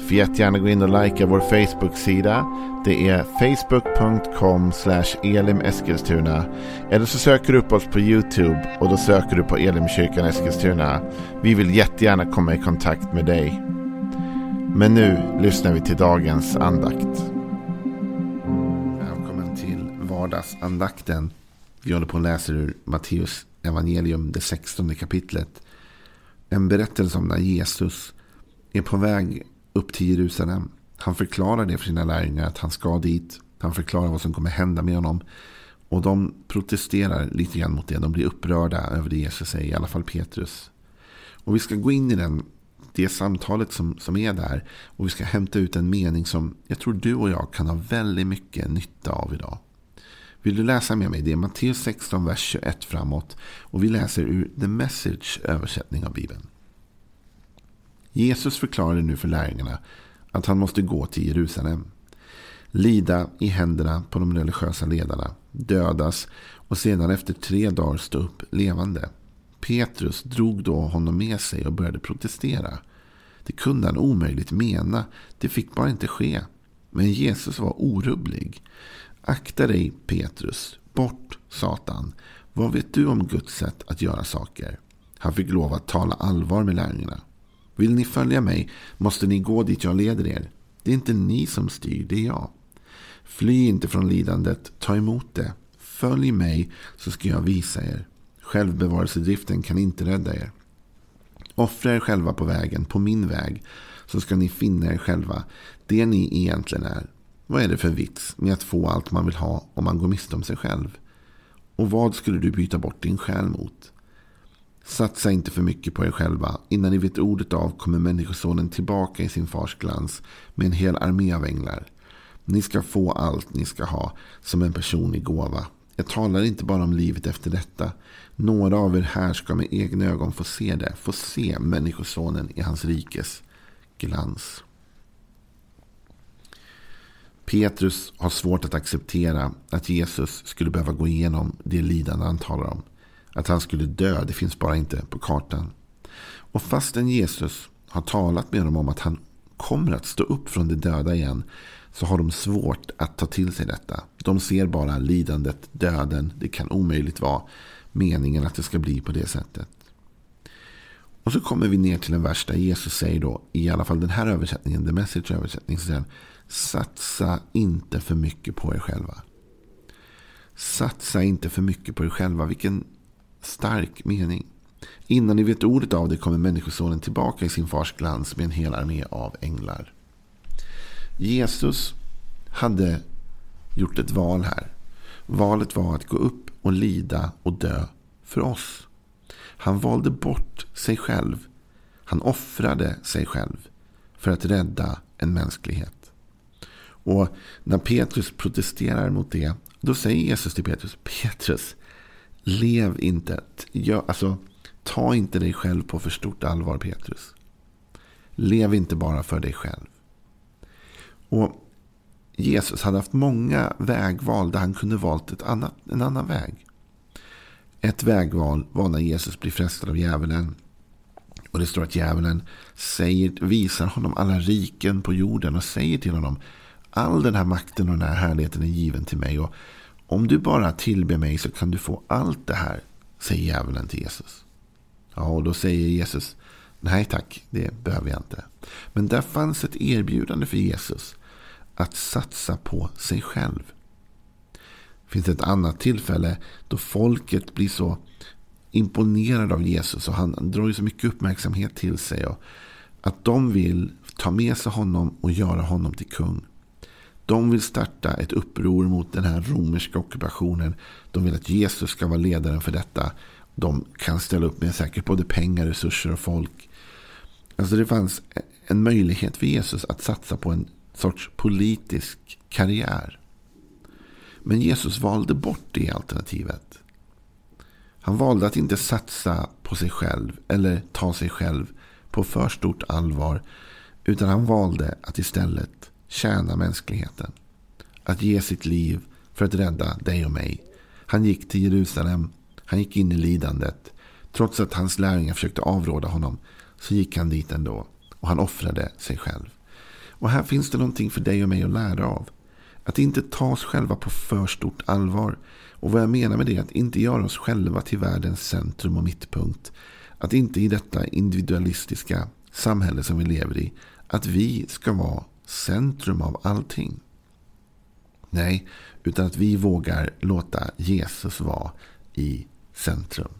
Får jättegärna gå in och likea vår Facebook-sida. Det är facebook.com elimeskilstuna. Eller så söker du upp oss på YouTube och då söker du på Elimkyrkan Eskilstuna. Vi vill jättegärna komma i kontakt med dig. Men nu lyssnar vi till dagens andakt. Välkommen till vardagsandakten. Vi håller på och läser ur Matteus evangelium, det 16 kapitlet. En berättelse om när Jesus är på väg upp till Jerusalem. Han förklarar det för sina lärjungar att han ska dit. Han förklarar vad som kommer hända med honom. Och de protesterar lite grann mot det. De blir upprörda över det Jesus säger, i alla fall Petrus. Och vi ska gå in i den, det samtalet som, som är där. Och vi ska hämta ut en mening som jag tror du och jag kan ha väldigt mycket nytta av idag. Vill du läsa med mig? Det är Matteus 16, vers 21 framåt. Och vi läser ur The Message översättning av Bibeln. Jesus förklarade nu för lärjungarna att han måste gå till Jerusalem. Lida i händerna på de religiösa ledarna, dödas och sedan efter tre dagar stå upp levande. Petrus drog då honom med sig och började protestera. Det kunde han omöjligt mena. Det fick bara inte ske. Men Jesus var orubblig. Akta dig Petrus. Bort Satan. Vad vet du om Guds sätt att göra saker? Han fick lov att tala allvar med lärjungarna. Vill ni följa mig måste ni gå dit jag leder er. Det är inte ni som styr, det är jag. Fly inte från lidandet, ta emot det. Följ mig så ska jag visa er. Självbevarelsedriften kan inte rädda er. Offra er själva på vägen, på min väg, så ska ni finna er själva, det ni egentligen är. Vad är det för vits med att få allt man vill ha om man går miste om sig själv? Och vad skulle du byta bort din själ mot? Satsa inte för mycket på er själva. Innan ni vet ordet av kommer Människosonen tillbaka i sin fars glans med en hel armé av änglar. Ni ska få allt ni ska ha som en personlig gåva. Jag talar inte bara om livet efter detta. Några av er här ska med egna ögon få se det. Få se Människosonen i hans rikes glans. Petrus har svårt att acceptera att Jesus skulle behöva gå igenom det lidande han talar om. Att han skulle dö, det finns bara inte på kartan. Och fastän Jesus har talat med dem om att han kommer att stå upp från de döda igen så har de svårt att ta till sig detta. De ser bara lidandet, döden. Det kan omöjligt vara meningen att det ska bli på det sättet. Och så kommer vi ner till en vers där Jesus säger då, i alla fall den här översättningen, the message översättning, så säger han, satsa inte för mycket på er själva. Satsa inte för mycket på er själva. Vilken stark mening. Innan ni vet ordet av det kommer Människosonen tillbaka i sin fars glans med en hel armé av änglar. Jesus hade gjort ett val här. Valet var att gå upp och lida och dö för oss. Han valde bort sig själv. Han offrade sig själv för att rädda en mänsklighet. Och när Petrus protesterar mot det, då säger Jesus till Petrus, Petrus, Lev inte. Ja, alltså, ta inte dig själv på för stort allvar Petrus. Lev inte bara för dig själv. Och Jesus hade haft många vägval där han kunde valt ett annat, en annan väg. Ett vägval var när Jesus blir frestad av djävulen. Och det står att djävulen säger, visar honom alla riken på jorden och säger till honom all den här makten och den här härligheten är given till mig. Och om du bara tillber mig så kan du få allt det här, säger djävulen till Jesus. Ja, och då säger Jesus, nej tack, det behöver jag inte. Men där fanns ett erbjudande för Jesus att satsa på sig själv. Det finns ett annat tillfälle då folket blir så imponerade av Jesus och han drar ju så mycket uppmärksamhet till sig. Och att de vill ta med sig honom och göra honom till kung. De vill starta ett uppror mot den här romerska ockupationen. De vill att Jesus ska vara ledaren för detta. De kan ställa upp med säkert både pengar, resurser och folk. Alltså det fanns en möjlighet för Jesus att satsa på en sorts politisk karriär. Men Jesus valde bort det alternativet. Han valde att inte satsa på sig själv eller ta sig själv på för stort allvar. Utan han valde att istället tjäna mänskligheten. Att ge sitt liv för att rädda dig och mig. Han gick till Jerusalem. Han gick in i lidandet. Trots att hans lärjungar försökte avråda honom så gick han dit ändå. Och han offrade sig själv. Och här finns det någonting för dig och mig att lära av. Att inte ta oss själva på för stort allvar. Och vad jag menar med det är att inte göra oss själva till världens centrum och mittpunkt. Att inte i detta individualistiska samhälle som vi lever i. Att vi ska vara centrum av allting. Nej, utan att vi vågar låta Jesus vara i centrum.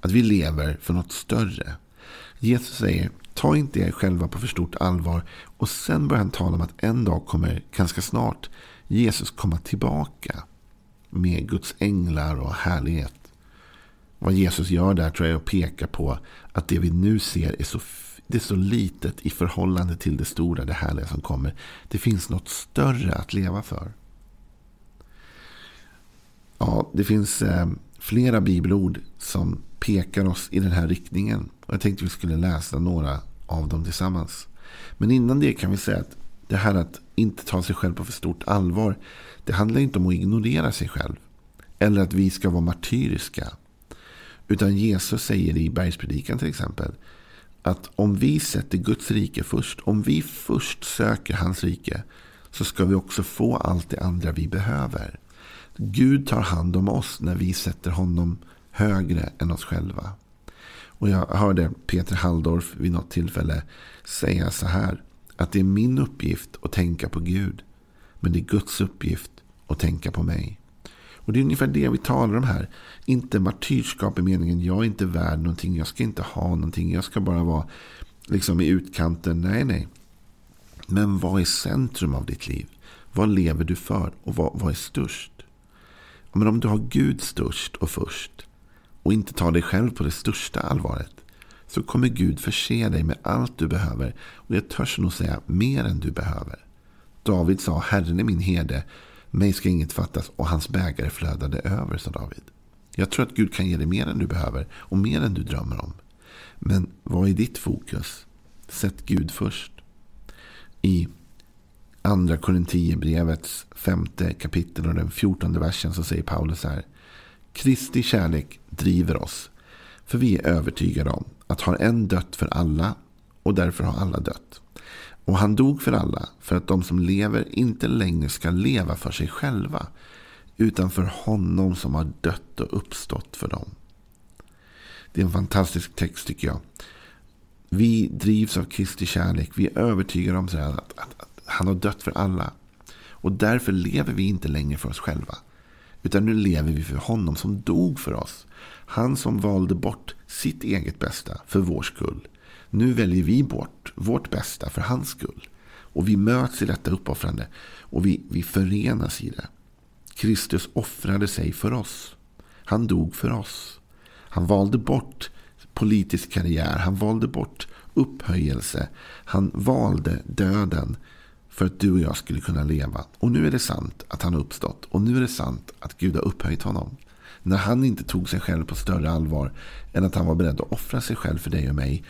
Att vi lever för något större. Jesus säger, ta inte er själva på för stort allvar. Och sen börjar han tala om att en dag kommer, ganska snart, Jesus komma tillbaka. Med Guds änglar och härlighet. Vad Jesus gör där tror jag är att peka på att det vi nu ser är så, det är så litet i förhållande till det stora, det härliga som kommer. Det finns något större att leva för. Ja, det finns eh, flera bibelord som pekar oss i den här riktningen. Och jag tänkte vi skulle läsa några av dem tillsammans. Men innan det kan vi säga att det här att inte ta sig själv på för stort allvar. Det handlar inte om att ignorera sig själv. Eller att vi ska vara martyriska. Utan Jesus säger i bergspredikan till exempel. Att om vi sätter Guds rike först. Om vi först söker hans rike. Så ska vi också få allt det andra vi behöver. Gud tar hand om oss när vi sätter honom högre än oss själva. Och jag hörde Peter Halldorf vid något tillfälle säga så här. Att det är min uppgift att tänka på Gud. Men det är Guds uppgift att tänka på mig. Och det är ungefär det vi talar om här. Inte martyrskap i meningen jag är inte värd någonting. Jag ska inte ha någonting. Jag ska bara vara liksom i utkanten. Nej, nej. Men vad är centrum av ditt liv? Vad lever du för? Och vad, vad är störst? Men om du har Gud störst och först och inte tar dig själv på det största allvaret så kommer Gud förse dig med allt du behöver och jag törs nog säga mer än du behöver. David sa Herren är min herde, mig ska inget fattas och hans bägare flödade över, sa David. Jag tror att Gud kan ge dig mer än du behöver och mer än du drömmer om. Men vad är ditt fokus? Sätt Gud först. I andra Korinthierbrevets femte kapitel och den fjortonde versen så säger Paulus här. Kristi kärlek driver oss. För vi är övertygade om att har en dött för alla och därför har alla dött. Och han dog för alla för att de som lever inte längre ska leva för sig själva utan för honom som har dött och uppstått för dem. Det är en fantastisk text tycker jag. Vi drivs av Kristi kärlek. Vi är övertygade om att, att, att han har dött för alla. Och därför lever vi inte längre för oss själva. Utan nu lever vi för honom som dog för oss. Han som valde bort sitt eget bästa för vår skull. Nu väljer vi bort vårt bästa för hans skull. Och vi möts i detta uppoffrande. Och vi, vi förenas i det. Kristus offrade sig för oss. Han dog för oss. Han valde bort politisk karriär. Han valde bort upphöjelse. Han valde döden för att du och jag skulle kunna leva. Och nu är det sant att han har uppstått. Och nu är det sant att Gud har upphöjt honom. När han inte tog sig själv på större allvar än att han var beredd att offra sig själv för dig och mig.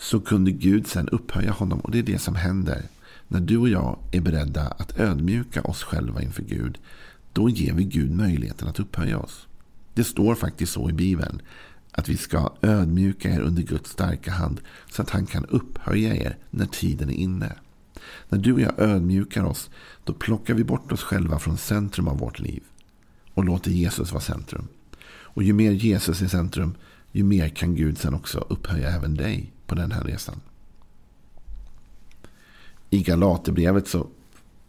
Så kunde Gud sen upphöja honom. Och det är det som händer. När du och jag är beredda att ödmjuka oss själva inför Gud. Då ger vi Gud möjligheten att upphöja oss. Det står faktiskt så i Bibeln. Att vi ska ödmjuka er under Guds starka hand. Så att han kan upphöja er när tiden är inne. När du och jag ödmjukar oss, då plockar vi bort oss själva från centrum av vårt liv. Och låter Jesus vara centrum. Och ju mer Jesus är centrum, ju mer kan Gud sen också upphöja även dig på den här resan. I Galaterbrevet så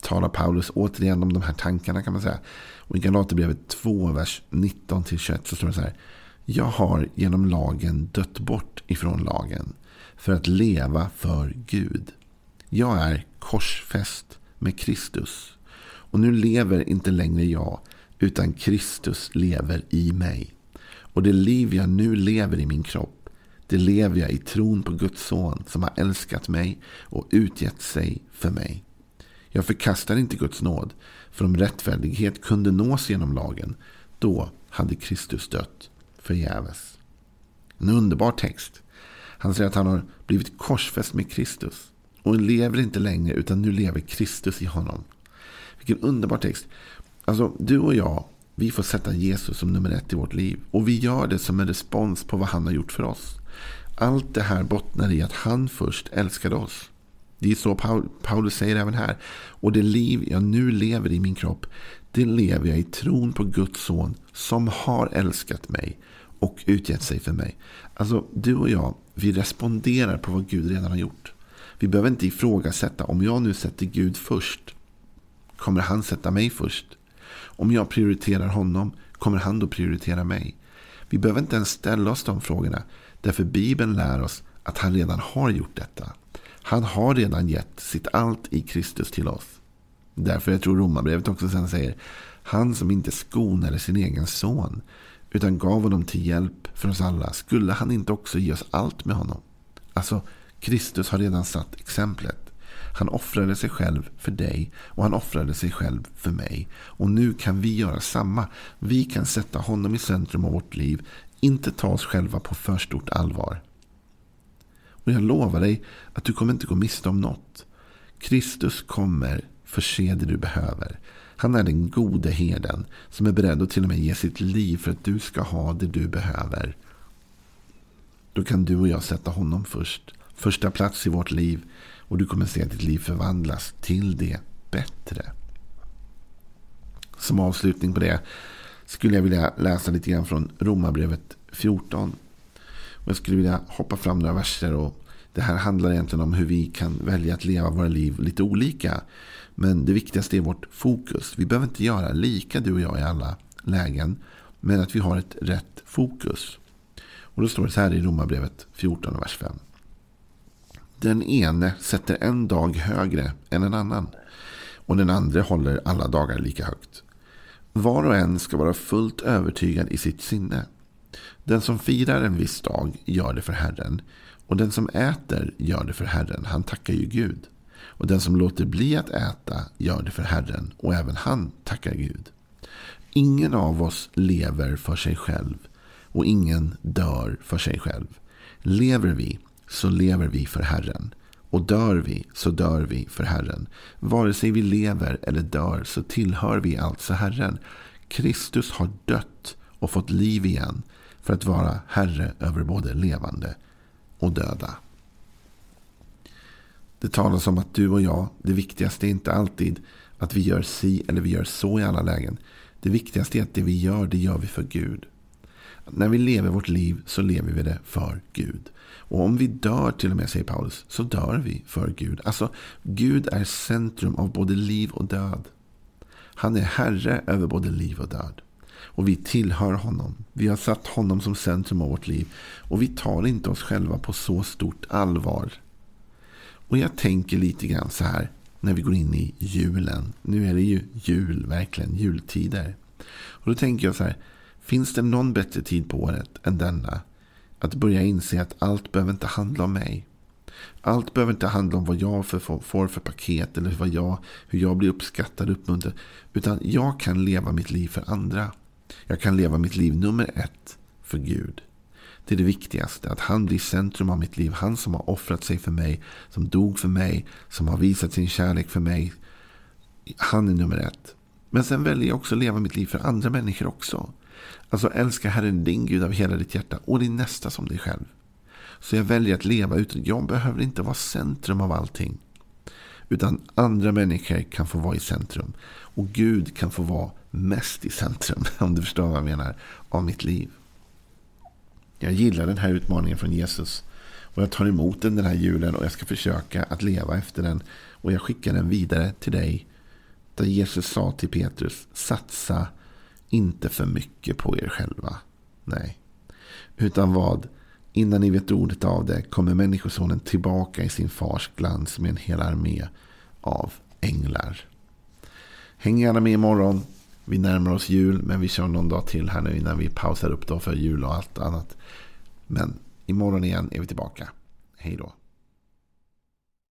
talar Paulus återigen om de här tankarna kan man säga. Och i Galaterbrevet 2, vers 19-21 så står det så här. Jag har genom lagen dött bort ifrån lagen för att leva för Gud. Jag är korsfäst med Kristus. Och nu lever inte längre jag, utan Kristus lever i mig. Och det liv jag nu lever i min kropp, det lever jag i tron på Guds son som har älskat mig och utgett sig för mig. Jag förkastar inte Guds nåd, för om rättfärdighet kunde nås genom lagen, då hade Kristus dött förgäves. En underbar text. Han säger att han har blivit korsfäst med Kristus. Och lever inte längre utan nu lever Kristus i honom. Vilken underbar text. Alltså du och jag, vi får sätta Jesus som nummer ett i vårt liv. Och vi gör det som en respons på vad han har gjort för oss. Allt det här bottnar i att han först älskade oss. Det är så Paulus säger även här. Och det liv jag nu lever i min kropp, det lever jag i tron på Guds son som har älskat mig och utgett sig för mig. Alltså du och jag, vi responderar på vad Gud redan har gjort. Vi behöver inte ifrågasätta om jag nu sätter Gud först. Kommer han sätta mig först? Om jag prioriterar honom, kommer han då prioritera mig? Vi behöver inte ens ställa oss de frågorna. Därför Bibeln lär oss att han redan har gjort detta. Han har redan gett sitt allt i Kristus till oss. Därför jag tror Romarbrevet också sen säger han som inte skonade sin egen son utan gav honom till hjälp för oss alla skulle han inte också ge oss allt med honom. Alltså Kristus har redan satt exemplet. Han offrade sig själv för dig och han offrade sig själv för mig. Och nu kan vi göra samma. Vi kan sätta honom i centrum av vårt liv. Inte ta oss själva på för stort allvar. Och jag lovar dig att du kommer inte gå miste om något. Kristus kommer förse det du behöver. Han är den gode herden som är beredd att till och med ge sitt liv för att du ska ha det du behöver. Då kan du och jag sätta honom först. Första plats i vårt liv. Och du kommer se att ditt liv förvandlas till det bättre. Som avslutning på det skulle jag vilja läsa lite grann från Romarbrevet 14. Och jag skulle vilja hoppa fram några verser. och Det här handlar egentligen om hur vi kan välja att leva våra liv lite olika. Men det viktigaste är vårt fokus. Vi behöver inte göra lika du och jag i alla lägen. Men att vi har ett rätt fokus. Och då står det så här i Romarbrevet 14, vers 5. Den ene sätter en dag högre än en annan. Och den andra håller alla dagar lika högt. Var och en ska vara fullt övertygad i sitt sinne. Den som firar en viss dag gör det för Herren. Och den som äter gör det för Herren. Han tackar ju Gud. Och den som låter bli att äta gör det för Herren. Och även han tackar Gud. Ingen av oss lever för sig själv. Och ingen dör för sig själv. Lever vi så lever vi för Herren. Och dör vi så dör vi för Herren. Vare sig vi lever eller dör så tillhör vi alltså Herren. Kristus har dött och fått liv igen för att vara Herre över både levande och döda. Det talas om att du och jag, det viktigaste är inte alltid att vi gör si eller vi gör så i alla lägen. Det viktigaste är att det vi gör, det gör vi för Gud. När vi lever vårt liv så lever vi det för Gud. Och om vi dör till och med, säger Paulus, så dör vi för Gud. Alltså, Gud är centrum av både liv och död. Han är herre över både liv och död. Och vi tillhör honom. Vi har satt honom som centrum av vårt liv. Och vi tar inte oss själva på så stort allvar. Och jag tänker lite grann så här när vi går in i julen. Nu är det ju jul, verkligen jultider. Och då tänker jag så här. Finns det någon bättre tid på året än denna? Att börja inse att allt behöver inte handla om mig. Allt behöver inte handla om vad jag får för paket eller vad jag, hur jag blir uppskattad och uppmuntrad. Utan jag kan leva mitt liv för andra. Jag kan leva mitt liv nummer ett för Gud. Det är det viktigaste. Att han blir centrum av mitt liv. Han som har offrat sig för mig. Som dog för mig. Som har visat sin kärlek för mig. Han är nummer ett. Men sen väljer jag också att leva mitt liv för andra människor också. Alltså älska Herren din Gud av hela ditt hjärta och din nästa som dig själv. Så jag väljer att leva utan, jag behöver inte vara centrum av allting. Utan andra människor kan få vara i centrum. Och Gud kan få vara mest i centrum, om du förstår vad jag menar, av mitt liv. Jag gillar den här utmaningen från Jesus. Och jag tar emot den den här julen och jag ska försöka att leva efter den. Och jag skickar den vidare till dig. Där Jesus sa till Petrus, satsa inte för mycket på er själva. Nej. Utan vad? Innan ni vet ordet av det kommer Människosonen tillbaka i sin fars glans med en hel armé av änglar. Häng gärna med imorgon. Vi närmar oss jul, men vi kör någon dag till här nu innan vi pausar upp då för jul och allt annat. Men imorgon igen är vi tillbaka. Hej då.